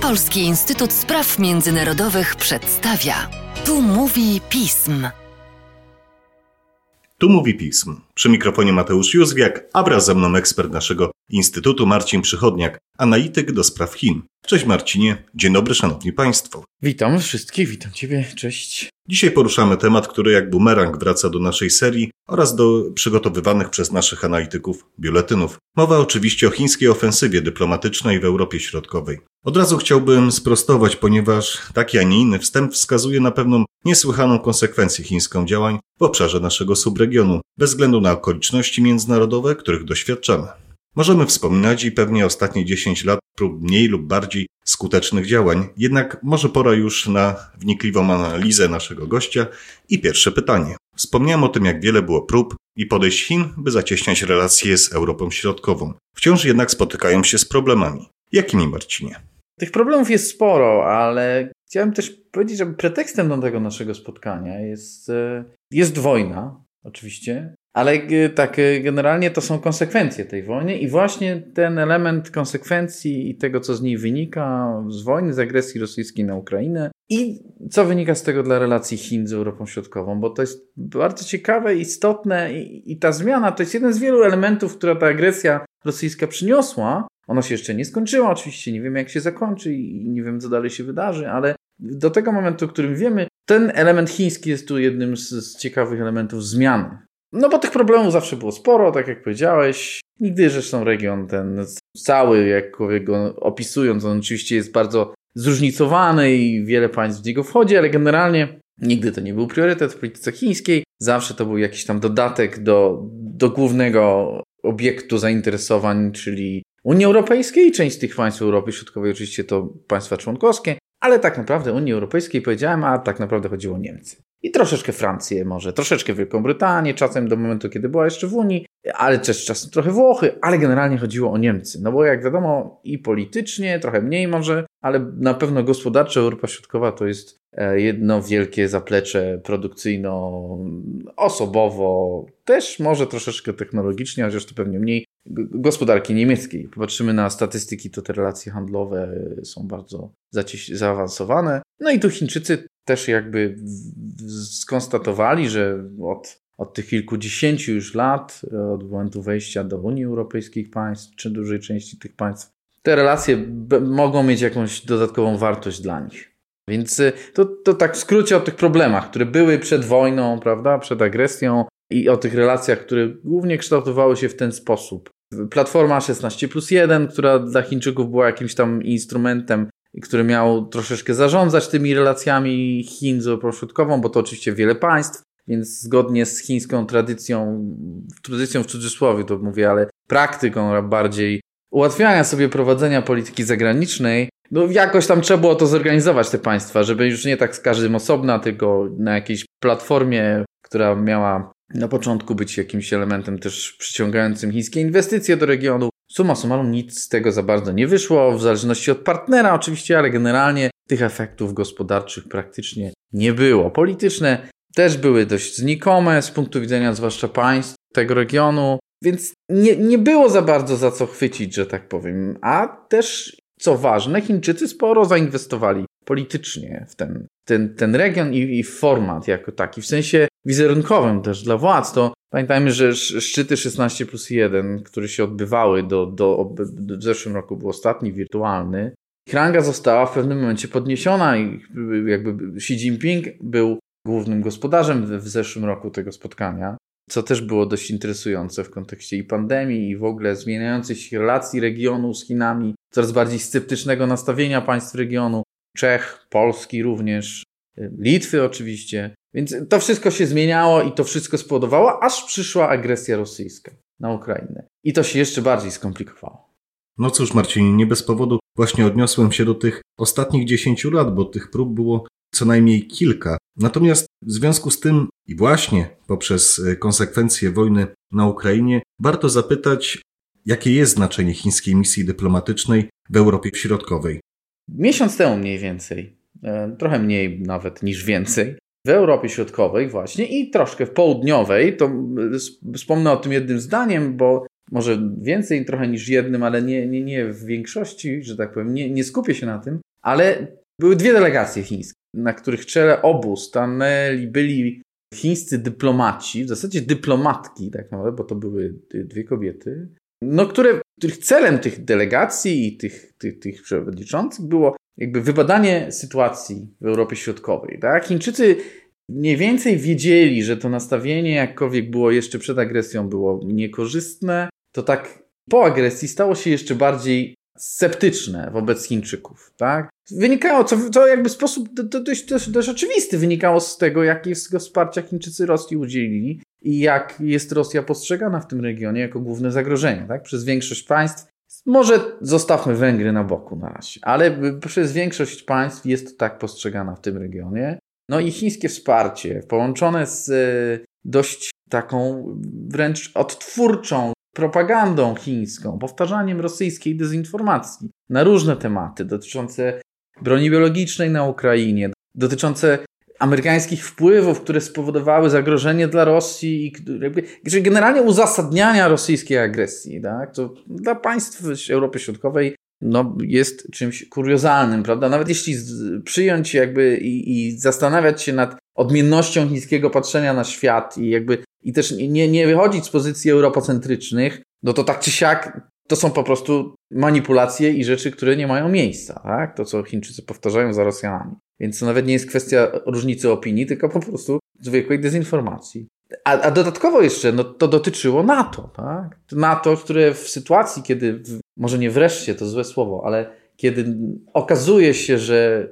Polski Instytut Spraw Międzynarodowych przedstawia. Tu mówi pism. Tu mówi pism. Przy mikrofonie Mateusz Józwiak, a wraz ze mną ekspert naszego Instytutu Marcin Przychodniak, analityk do spraw Chin. Cześć Marcinie, dzień dobry szanowni państwo. Witam wszystkich, witam ciebie, cześć. Dzisiaj poruszamy temat, który jak bumerang wraca do naszej serii oraz do przygotowywanych przez naszych analityków biuletynów. Mowa oczywiście o chińskiej ofensywie dyplomatycznej w Europie Środkowej. Od razu chciałbym sprostować, ponieważ taki, a nie inny wstęp wskazuje na pewną niesłychaną konsekwencję chińską działań w obszarze naszego subregionu, bez względu na okoliczności międzynarodowe, których doświadczamy. Możemy wspominać i pewnie ostatnie 10 lat prób mniej lub bardziej skutecznych działań, jednak może pora już na wnikliwą analizę naszego gościa i pierwsze pytanie. Wspomniałem o tym, jak wiele było prób i podejść Chin, by zacieśniać relacje z Europą Środkową. Wciąż jednak spotykają się z problemami. Jakimi, Marcinie? Tych problemów jest sporo, ale chciałem też powiedzieć, że pretekstem do tego naszego spotkania jest, e, jest wojna, oczywiście, ale e, tak, e, generalnie to są konsekwencje tej wojny i właśnie ten element konsekwencji i tego, co z niej wynika, z wojny, z agresji rosyjskiej na Ukrainę i co wynika z tego dla relacji Chin z Europą Środkową, bo to jest bardzo ciekawe, istotne i, i ta zmiana to jest jeden z wielu elementów, która ta agresja rosyjska przyniosła. Ona się jeszcze nie skończyła, oczywiście nie wiemy, jak się zakończy i nie wiem, co dalej się wydarzy, ale do tego momentu, o którym wiemy, ten element chiński jest tu jednym z, z ciekawych elementów zmiany no bo tych problemów zawsze było sporo, tak jak powiedziałeś. Nigdy zresztą region ten cały, jakkolwiek go opisując, on oczywiście jest bardzo zróżnicowany i wiele państw w niego wchodzi, ale generalnie nigdy to nie był priorytet w polityce chińskiej. Zawsze to był jakiś tam dodatek do, do głównego obiektu zainteresowań, czyli Unii Europejskiej. Część z tych państw Europy Środkowej oczywiście to państwa członkowskie, ale tak naprawdę Unii Europejskiej powiedziałem, a tak naprawdę chodziło o Niemcy. I troszeczkę Francję może, troszeczkę Wielką Brytanię, czasem do momentu, kiedy była jeszcze w Unii, ale też czasem trochę Włochy, ale generalnie chodziło o Niemcy. No bo jak wiadomo i politycznie, trochę mniej może, ale na pewno gospodarczo Europa Środkowa to jest e, jedno wielkie zaplecze produkcyjno-osobowo, też może troszeczkę technologicznie, chociaż to pewnie mniej, gospodarki niemieckiej. Popatrzymy na statystyki, to te relacje handlowe są bardzo zaawansowane. No i tu Chińczycy też jakby skonstatowali, że od, od tych kilkudziesięciu już lat, od momentu wejścia do Unii Europejskiej państw, czy dużej części tych państw, te relacje mogą mieć jakąś dodatkową wartość dla nich. Więc y, to, to tak w skrócie o tych problemach, które były przed wojną, prawda, przed agresją i o tych relacjach, które głównie kształtowały się w ten sposób. Platforma 16 plus 1, która dla Chińczyków była jakimś tam instrumentem, który miał troszeczkę zarządzać tymi relacjami Chin z Europą bo to oczywiście wiele państw, więc zgodnie z chińską tradycją, tradycją w cudzysłowie to mówię, ale praktyką bardziej ułatwiania sobie prowadzenia polityki zagranicznej, no jakoś tam trzeba było to zorganizować te państwa, żeby już nie tak z każdym osobna, tylko na jakiejś platformie, która miała na początku być jakimś elementem też przyciągającym chińskie inwestycje do regionu. Suma summarum nic z tego za bardzo nie wyszło, w zależności od partnera oczywiście, ale generalnie tych efektów gospodarczych praktycznie nie było. Polityczne też były dość znikome z punktu widzenia zwłaszcza państw tego regionu, więc nie, nie było za bardzo za co chwycić, że tak powiem. A też, co ważne, Chińczycy sporo zainwestowali politycznie w ten, ten, ten region i, i format jako taki, w sensie wizerunkowym też dla władz. To pamiętajmy, że szczyty 16 plus 1, które się odbywały do, do, do w zeszłym roku był ostatni wirtualny, ich ranga została w pewnym momencie podniesiona i jakby Xi Jinping był głównym gospodarzem w zeszłym roku tego spotkania, co też było dość interesujące w kontekście i pandemii, i w ogóle zmieniających się relacji regionu z Chinami, coraz bardziej sceptycznego nastawienia państw regionu, Czech, Polski również, Litwy oczywiście. Więc to wszystko się zmieniało i to wszystko spowodowało, aż przyszła agresja rosyjska na Ukrainę. I to się jeszcze bardziej skomplikowało. No cóż, Marcin, nie bez powodu właśnie odniosłem się do tych ostatnich dziesięciu lat, bo tych prób było co najmniej kilka. Natomiast w związku z tym i właśnie poprzez e, konsekwencje wojny na Ukrainie warto zapytać, jakie jest znaczenie chińskiej misji dyplomatycznej w Europie Środkowej. Miesiąc temu mniej więcej, e, trochę mniej nawet niż więcej, w Europie Środkowej właśnie i troszkę w południowej, to wspomnę o tym jednym zdaniem, bo może więcej trochę niż jednym, ale nie, nie, nie w większości, że tak powiem, nie, nie skupię się na tym, ale były dwie delegacje chińskie, na których czele obu stanęli, byli chińscy dyplomaci, w zasadzie dyplomatki, tak naprawdę, bo to były dwie kobiety, no, które, których celem tych delegacji i tych, tych, tych przewodniczących było jakby wybadanie sytuacji w Europie Środkowej. Tak? Chińczycy mniej więcej wiedzieli, że to nastawienie, jakkolwiek było jeszcze przed agresją, było niekorzystne, to tak po agresji stało się jeszcze bardziej sceptyczne wobec Chińczyków. Tak? Wynikało, co, co jakby sposób dość, dość, dość oczywisty wynikało z tego, jakiego wsparcia Chińczycy Rosji udzielili i jak jest Rosja postrzegana w tym regionie jako główne zagrożenie tak? przez większość państw. Może zostawmy Węgry na boku na razie, ale przez większość państw jest tak postrzegana w tym regionie. No i chińskie wsparcie połączone z e, dość taką wręcz odtwórczą propagandą chińską, powtarzaniem rosyjskiej dezinformacji na różne tematy dotyczące broni biologicznej na Ukrainie, dotyczące amerykańskich wpływów, które spowodowały zagrożenie dla Rosji, i generalnie uzasadniania rosyjskiej agresji, tak? to dla państw Europy Środkowej no, jest czymś kuriozalnym, prawda? Nawet jeśli przyjąć jakby i, i, zastanawiać się nad odmiennością chińskiego patrzenia na świat i jakby i też nie, nie wychodzić z pozycji europocentrycznych, no to tak czy siak to są po prostu manipulacje i rzeczy, które nie mają miejsca, tak? To, co Chińczycy powtarzają za Rosjanami. Więc to nawet nie jest kwestia różnicy opinii, tylko po prostu zwykłej dezinformacji. A, a dodatkowo jeszcze, no, to dotyczyło NATO, tak? NATO, które w sytuacji, kiedy, może nie wreszcie, to złe słowo, ale kiedy okazuje się, że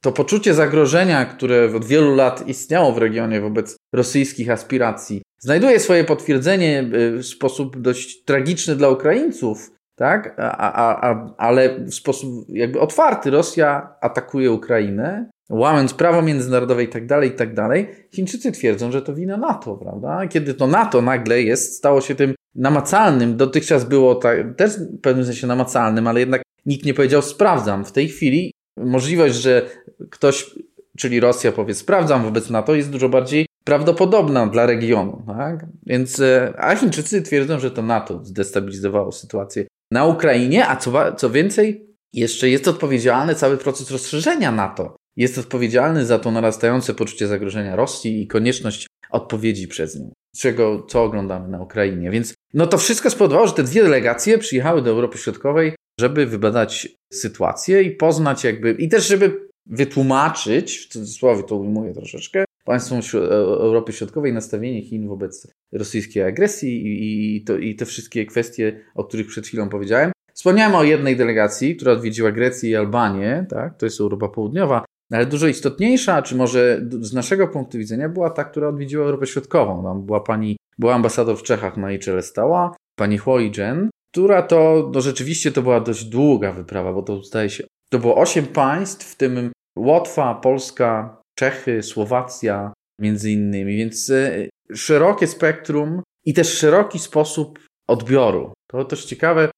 to poczucie zagrożenia, które od wielu lat istniało w regionie wobec rosyjskich aspiracji, znajduje swoje potwierdzenie y, w sposób dość tragiczny dla Ukraińców, tak? A, a, a, ale w sposób jakby otwarty Rosja atakuje Ukrainę, łamiąc prawo międzynarodowe i tak dalej, i tak dalej. Chińczycy twierdzą, że to wina NATO, prawda? Kiedy to NATO nagle jest, stało się tym namacalnym, dotychczas było tak, też w pewnym sensie namacalnym, ale jednak nikt nie powiedział sprawdzam. W tej chwili możliwość, że ktoś, czyli Rosja powie sprawdzam wobec NATO jest dużo bardziej prawdopodobna dla regionu. Tak? Więc, e, a Chińczycy twierdzą, że to NATO zdestabilizowało sytuację na Ukrainie, a co, co więcej, jeszcze jest odpowiedzialny cały proces rozszerzenia NATO. Jest odpowiedzialny za to narastające poczucie zagrożenia Rosji i konieczność odpowiedzi przez nią. Czego, co oglądamy na Ukrainie. Więc no to wszystko spowodowało, że te dwie delegacje przyjechały do Europy Środkowej, żeby wybadać sytuację i poznać jakby, i też żeby wytłumaczyć, w cudzysłowie to ujmuję troszeczkę, państwom e, Europy Środkowej nastawienie Chin wobec rosyjskiej agresji i, i, to, i te wszystkie kwestie, o których przed chwilą powiedziałem. Wspomniałem o jednej delegacji, która odwiedziła Grecję i Albanię, tak? to jest Europa Południowa, ale dużo istotniejsza, czy może z naszego punktu widzenia, była ta, która odwiedziła Europę Środkową. Tam była pani, była ambasador w Czechach na jej czele stała, pani Hoi Jen, która to, no rzeczywiście to była dość długa wyprawa, bo to zdaje się, to było osiem państw, w tym Łotwa, Polska, Czechy, Słowacja między innymi, więc e, szerokie spektrum i też szeroki sposób odbioru. To też ciekawe.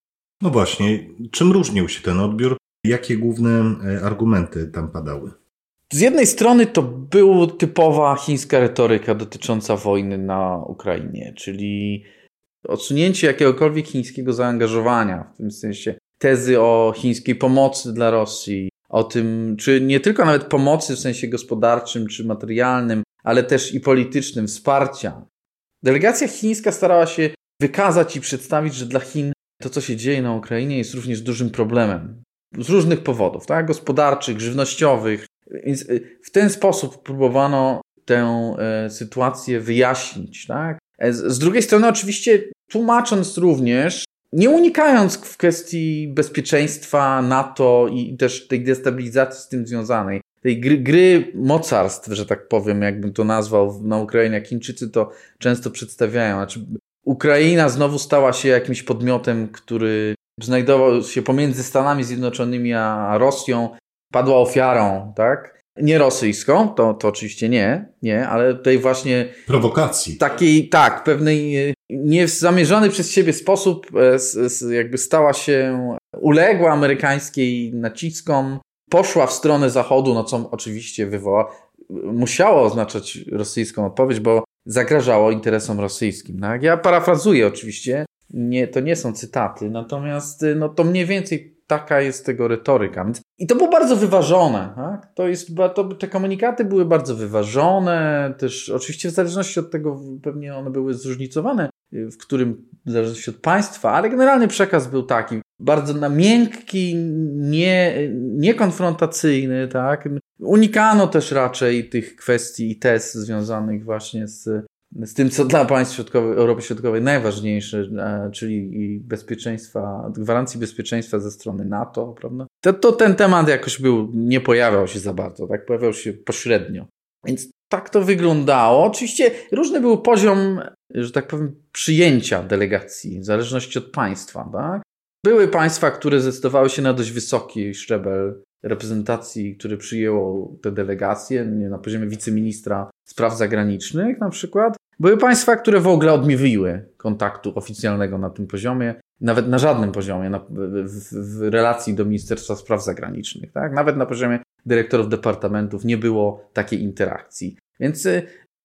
No właśnie, czym różnił się ten odbiór? Jakie główne e, argumenty tam padały? Z jednej strony to była typowa chińska retoryka dotycząca wojny na Ukrainie, czyli odsunięcie jakiegokolwiek chińskiego zaangażowania, w tym sensie tezy o chińskiej pomocy dla Rosji, o tym, czy nie tylko nawet pomocy w sensie gospodarczym czy materialnym, ale też i politycznym, wsparcia. Delegacja chińska starała się wykazać i przedstawić, że dla Chin to, co się dzieje na Ukrainie, jest również dużym problemem. Z różnych powodów, tak? gospodarczych, żywnościowych. Więc y, w ten sposób próbowano tę e, sytuację wyjaśnić. Tak? E, z drugiej strony, oczywiście, tłumacząc również, nie unikając w kwestii bezpieczeństwa NATO i też tej destabilizacji z tym związanej, tej gry, gry mocarstw, że tak powiem, jakbym to nazwał na Ukrainie, jak Chińczycy to często przedstawiają. Znaczy, Ukraina znowu stała się jakimś podmiotem, który znajdował się pomiędzy Stanami Zjednoczonymi a Rosją, padła ofiarą, tak? Nie rosyjską, to, to oczywiście nie, nie, ale tutaj właśnie. Prowokacji. Takiej, tak, pewnej niezamierzony przez siebie sposób, e, jakby stała się, uległa amerykańskiej naciskom, poszła w stronę Zachodu, no co oczywiście wywoła, musiało oznaczać rosyjską odpowiedź, bo zagrażało interesom rosyjskim. Tak? Ja parafrazuję oczywiście, nie, to nie są cytaty, natomiast no, to mniej więcej taka jest tego retoryka. I to było bardzo wyważone. Tak? To jest, to, te komunikaty były bardzo wyważone, też oczywiście w zależności od tego pewnie one były zróżnicowane, w którym w zależności od państwa, ale generalny przekaz był taki, bardzo na miękki, nie, niekonfrontacyjny, tak? Unikano też raczej tych kwestii i tez związanych właśnie z z tym, co dla państw środkowej, Europy Środkowej najważniejsze, e, czyli bezpieczeństwa, gwarancji bezpieczeństwa ze strony NATO, prawda? To, to ten temat jakoś był, nie pojawiał się za bardzo, tak? Pojawiał się pośrednio. Więc tak to wyglądało. Oczywiście różny był poziom, że tak powiem, przyjęcia delegacji, w zależności od państwa, tak? Były państwa, które zdecydowały się na dość wysoki szczebel reprezentacji, które przyjęło te delegacje na poziomie wiceministra spraw zagranicznych na przykład. Były państwa, które w ogóle odmówiły kontaktu oficjalnego na tym poziomie, nawet na żadnym poziomie, na, w, w, relacji do Ministerstwa Spraw Zagranicznych. Tak? Nawet na poziomie dyrektorów departamentów nie było takiej interakcji. Więc y,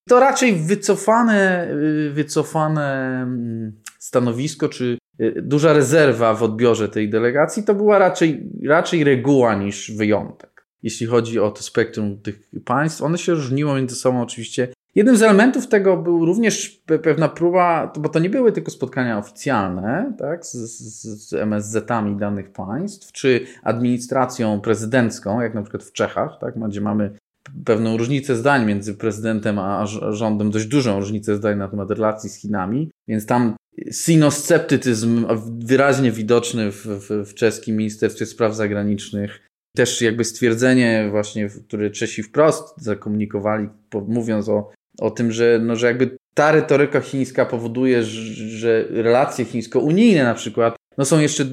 to raczej wycofane, y, wycofane mm, stanowisko, czy y, duża rezerwa w odbiorze tej delegacji, to była raczej, raczej reguła niż wyjątek. Jeśli chodzi o to spektrum tych państw, one się różniło między sobą oczywiście Jednym z elementów tego był również pewna próba, bo to nie były tylko spotkania oficjalne tak, z, z, z MSZ-ami danych państw, czy administracją prezydencką, jak na przykład w Czechach, tak, gdzie mamy pewną różnicę zdań między prezydentem a rządem, dość dużą różnicę zdań na temat relacji z Chinami, więc tam sinosceptycyzm wyraźnie widoczny w, w, w czeskim Ministerstwie Spraw Zagranicznych też jakby stwierdzenie właśnie, które Czesi wprost zakomunikowali, mówiąc o o tym, że, no, że jakby ta retoryka chińska powoduje, że, relacje chińsko-unijne na przykład no są jeszcze,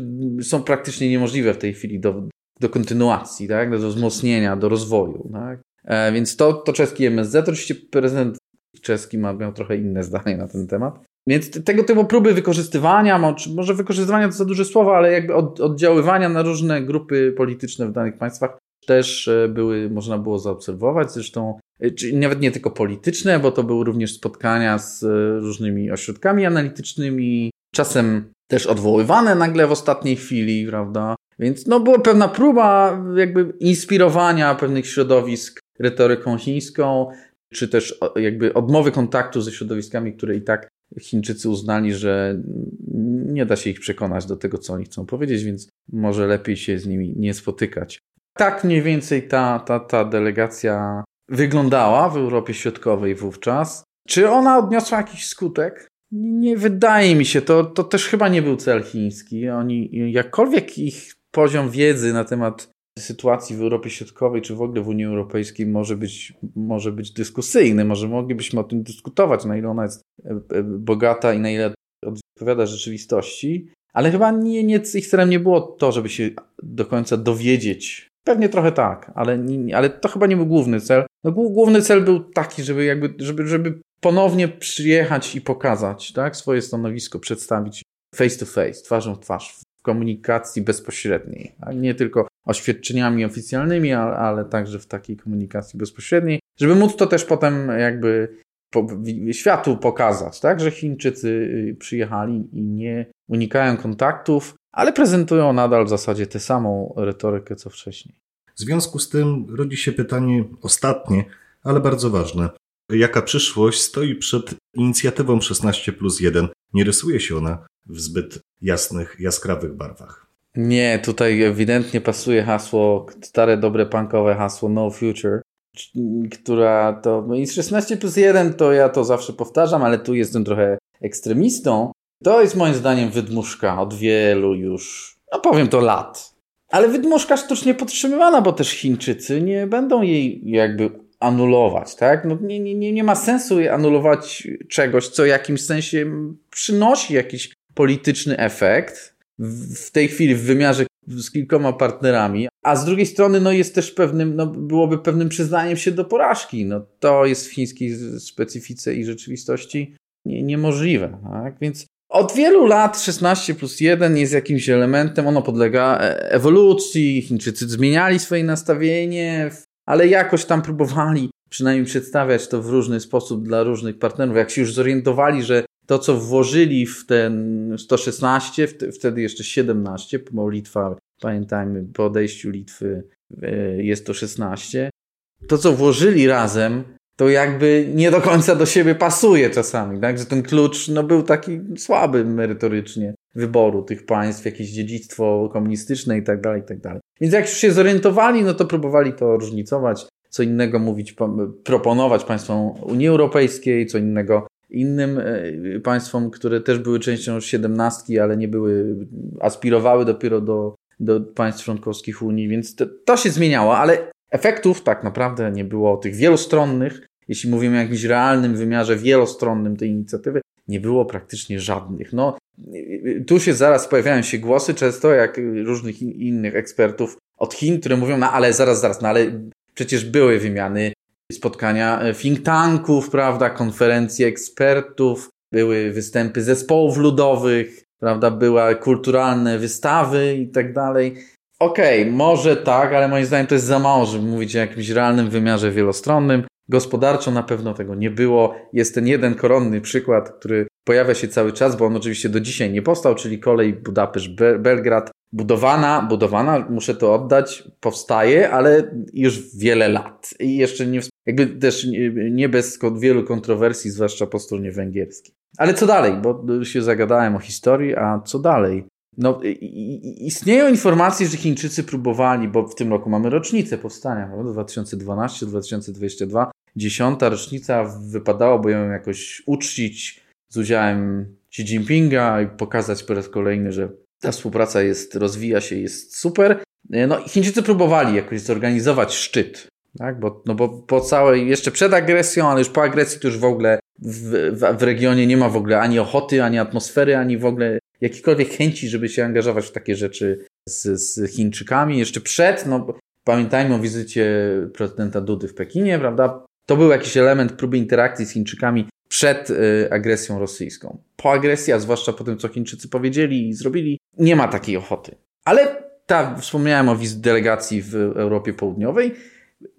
są praktycznie niemożliwe w tej chwili do, do kontynuacji, tak? do wzmocnienia, do rozwoju. Tak? E, więc to, to czeski MSZ, oczywiście prezydent czeski ma, miał trochę inne zdanie na ten temat. Więc tego typu próby wykorzystywania, może wykorzystywania to za duże słowa, ale jakby od, oddziaływania na różne grupy polityczne w danych państwach też e, były, można było zaobserwować. Zresztą Y, czyli nawet nie tylko polityczne, bo to były również spotkania z y, różnymi ośrodkami analitycznymi, czasem też odwoływane nagle w ostatniej chwili, prawda? Więc no była pewna próba jakby inspirowania pewnych środowisk retoryką chińską, czy też jakby odmowy kontaktu ze środowiskami, które i tak Chińczycy uznali, że nie da się ich przekonać do tego, co oni chcą powiedzieć, więc może lepiej się z nimi nie spotykać. Tak mniej więcej ta, ta, ta delegacja wyglądała w Europie Środkowej wówczas. Czy ona odniosła jakiś skutek? Nie wydaje mi się, to, to też chyba nie był cel chiński. Oni, jakkolwiek ich poziom wiedzy na temat sytuacji w Europie Środkowej, czy w ogóle w Unii Europejskiej może być, może być dyskusyjny, może moglibyśmy o tym dyskutować, na ile ona jest e, e, bogata i na ile odpowiada rzeczywistości, ale chyba nie, nie, ich celem nie było to, żeby się do końca dowiedzieć Pewnie trochę tak, ale, ale to chyba nie był główny cel. No, główny cel był taki, żeby jakby, żeby, żeby ponownie przyjechać i pokazać tak, swoje stanowisko, przedstawić face to face, twarzą w twarz, w komunikacji bezpośredniej. Tak? Nie tylko oświadczeniami oficjalnymi, ale, ale także w takiej komunikacji bezpośredniej, żeby móc to też potem jakby po, światu pokazać, tak, że Chińczycy y, przyjechali i nie unikają kontaktów, ale prezentują nadal w zasadzie tę samą retorykę co wcześniej. W związku z tym rodzi się pytanie ostatnie, ale bardzo ważne. Jaka przyszłość stoi przed inicjatywą 16 plus 1? Nie rysuje się ona w zbyt jasnych, jaskrawych barwach. Nie, tutaj ewidentnie pasuje hasło, stare, dobre punkowe hasło No Future, która to. No i 16 plus 1 to ja to zawsze powtarzam, ale tu jestem trochę ekstremistą. To jest moim zdaniem wydmuszka od wielu już, no powiem to lat. Ale wydmuszka sztucznie podtrzymywana, bo też Chińczycy nie będą jej jakby anulować, tak? No nie, nie, nie ma sensu anulować czegoś, co w jakimś sensie przynosi jakiś polityczny efekt w tej chwili w wymiarze z kilkoma partnerami, a z drugiej strony no jest też pewnym, no byłoby pewnym przyznaniem się do porażki. No to jest w chińskiej specyfice i rzeczywistości nie, niemożliwe, tak? Więc od wielu lat 16 plus 1 jest jakimś elementem, ono podlega e, ewolucji, Chińczycy zmieniali swoje nastawienie, ale jakoś tam próbowali przynajmniej przedstawiać to w różny sposób dla różnych partnerów. Jak się już zorientowali, że to, co włożyli w ten 116, wtedy jeszcze 17, bo Litwa, pamiętajmy, po odejściu Litwy e, jest to 16, to, co włożyli razem, to jakby nie do końca do siebie pasuje czasami, tak? Że ten klucz no, był taki słaby merytorycznie wyboru tych państw, jakieś dziedzictwo komunistyczne i tak dalej, i tak dalej. Więc jak już się zorientowali, no to próbowali to różnicować, co innego mówić, proponować państwom Unii Europejskiej, co innego innym e, państwom, które też były częścią siedemnastki, ale nie były, aspirowały dopiero do, do państw członkowskich Unii, więc to, to się zmieniało, ale efektów tak naprawdę nie było tych wielostronnych, jeśli mówimy o jakimś realnym wymiarze wielostronnym tej inicjatywy, nie było praktycznie żadnych. No, tu się zaraz pojawiają się głosy często, jak różnych innych ekspertów od Chin, które mówią, no ale zaraz, zaraz, no ale przecież były wymiany, spotkania think tanków, prawda, konferencje ekspertów, były występy zespołów ludowych, prawda, były kulturalne wystawy i tak dalej. Okej, okay, może tak, ale moim zdaniem to jest za mało, żeby mówić o jakimś realnym wymiarze wielostronnym. Gospodarczo na pewno tego nie było. Jest ten jeden koronny przykład, który pojawia się cały czas, bo on oczywiście do dzisiaj nie powstał, czyli kolej Budapeszt-Belgrad. Budowana, budowana, muszę to oddać, powstaje, ale już wiele lat. I jeszcze nie, jakby też nie bez wielu kontrowersji, zwłaszcza po stronie węgierskiej. Ale co dalej? Bo się zagadałem o historii, a co dalej? No, istnieją informacje, że Chińczycy próbowali, bo w tym roku mamy rocznicę powstania, 2012-2022, dziesiąta rocznica, wypadałoby ją jakoś uczcić z udziałem Xi Jinpinga i pokazać po raz kolejny, że ta współpraca jest, rozwija się, jest super. No Chińczycy próbowali jakoś zorganizować szczyt, tak? bo, no bo po całej, jeszcze przed agresją, ale już po agresji to już w ogóle w, w, w regionie nie ma w ogóle ani ochoty, ani atmosfery, ani w ogóle jakiejkolwiek chęci, żeby się angażować w takie rzeczy z, z Chińczykami. Jeszcze przed, no pamiętajmy o wizycie prezydenta Dudy w Pekinie, prawda? To był jakiś element próby interakcji z Chińczykami przed y, agresją rosyjską. Po agresji, a zwłaszcza po tym, co Chińczycy powiedzieli i zrobili, nie ma takiej ochoty. Ale ta, wspomniałem o wizycie delegacji w Europie Południowej,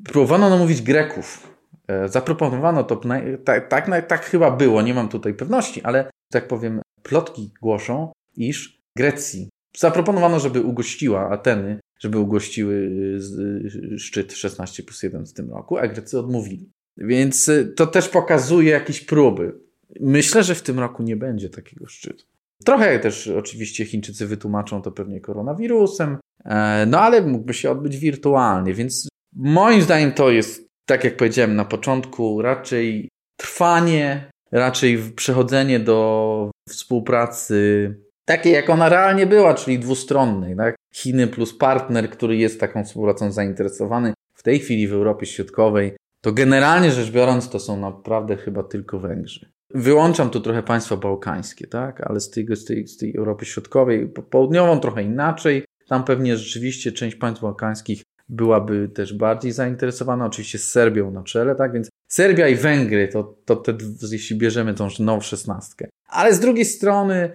próbowano namówić Greków. E, zaproponowano to, tak, tak, tak chyba było, nie mam tutaj pewności, ale tak powiem, plotki głoszą, iż Grecji zaproponowano, żeby ugościła Ateny, żeby ugościły y, y, szczyt 16 plus 1 w tym roku, a Grecy odmówili. Więc y, to też pokazuje jakieś próby. Myślę, że w tym roku nie będzie takiego szczytu. Trochę też oczywiście Chińczycy wytłumaczą to pewnie koronawirusem, e, no ale mógłby się odbyć wirtualnie, więc moim zdaniem to jest, tak jak powiedziałem na początku, raczej trwanie, raczej przechodzenie do współpracy takiej, jak ona realnie była, czyli dwustronnej. Tak? Chiny plus partner, który jest taką współpracą zainteresowany w tej chwili w Europie Środkowej, to generalnie rzecz biorąc to są naprawdę chyba tylko Węgrzy. Wyłączam tu trochę państwa bałkańskie, tak? ale z tej, z, tej, z tej Europy Środkowej, południową trochę inaczej. Tam pewnie rzeczywiście część państw bałkańskich byłaby też bardziej zainteresowana, oczywiście z Serbią na czele, tak? Więc Serbia i Węgry to, to te, jeśli bierzemy tą nową szesnastkę. Ale z drugiej strony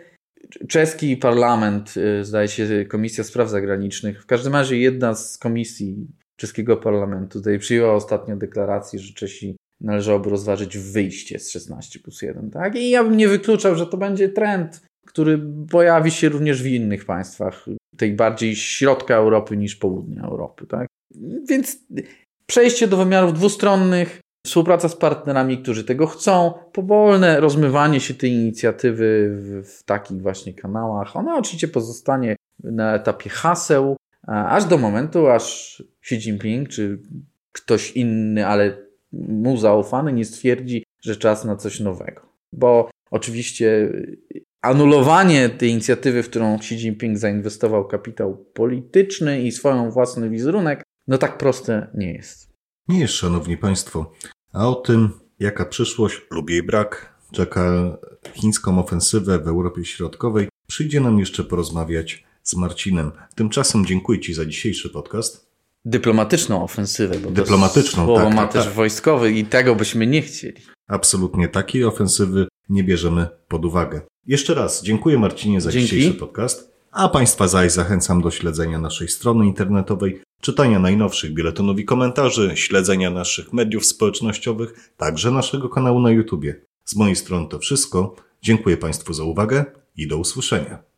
czeski parlament, y, zdaje się Komisja Spraw Zagranicznych, w każdym razie jedna z komisji czeskiego parlamentu tutaj przyjęła ostatnio deklarację, że Czesi należałoby rozważyć wyjście z 16 plus 1. Tak? I ja bym nie wykluczał, że to będzie trend, który pojawi się również w innych państwach, tej bardziej środka Europy niż południa Europy. Tak? Więc przejście do wymiarów dwustronnych, współpraca z partnerami, którzy tego chcą, powolne rozmywanie się tej inicjatywy w, w takich właśnie kanałach. Ona oczywiście pozostanie na etapie haseł, aż do momentu, aż Xi Jinping czy ktoś inny, ale mu zaufany, nie stwierdzi, że czas na coś nowego. Bo oczywiście anulowanie tej inicjatywy, w którą Xi Jinping zainwestował kapitał polityczny i swoją własny wizerunek, no tak proste nie jest. Nie jest, szanowni państwo. A o tym, jaka przyszłość lub jej brak czeka chińską ofensywę w Europie Środkowej, przyjdzie nam jeszcze porozmawiać z Marcinem. Tymczasem dziękuję Ci za dzisiejszy podcast. Dyplomatyczną ofensywę, bo Dyplomatyczną, słowo tak, ma tak, też tak. wojskowy i tego byśmy nie chcieli. Absolutnie takiej ofensywy nie bierzemy pod uwagę. Jeszcze raz dziękuję Marcinie za Dzięki. dzisiejszy podcast, a Państwa zaś zachęcam do śledzenia naszej strony internetowej, czytania najnowszych biuletynów i komentarzy, śledzenia naszych mediów społecznościowych, także naszego kanału na YouTubie. Z mojej strony to wszystko. Dziękuję Państwu za uwagę i do usłyszenia.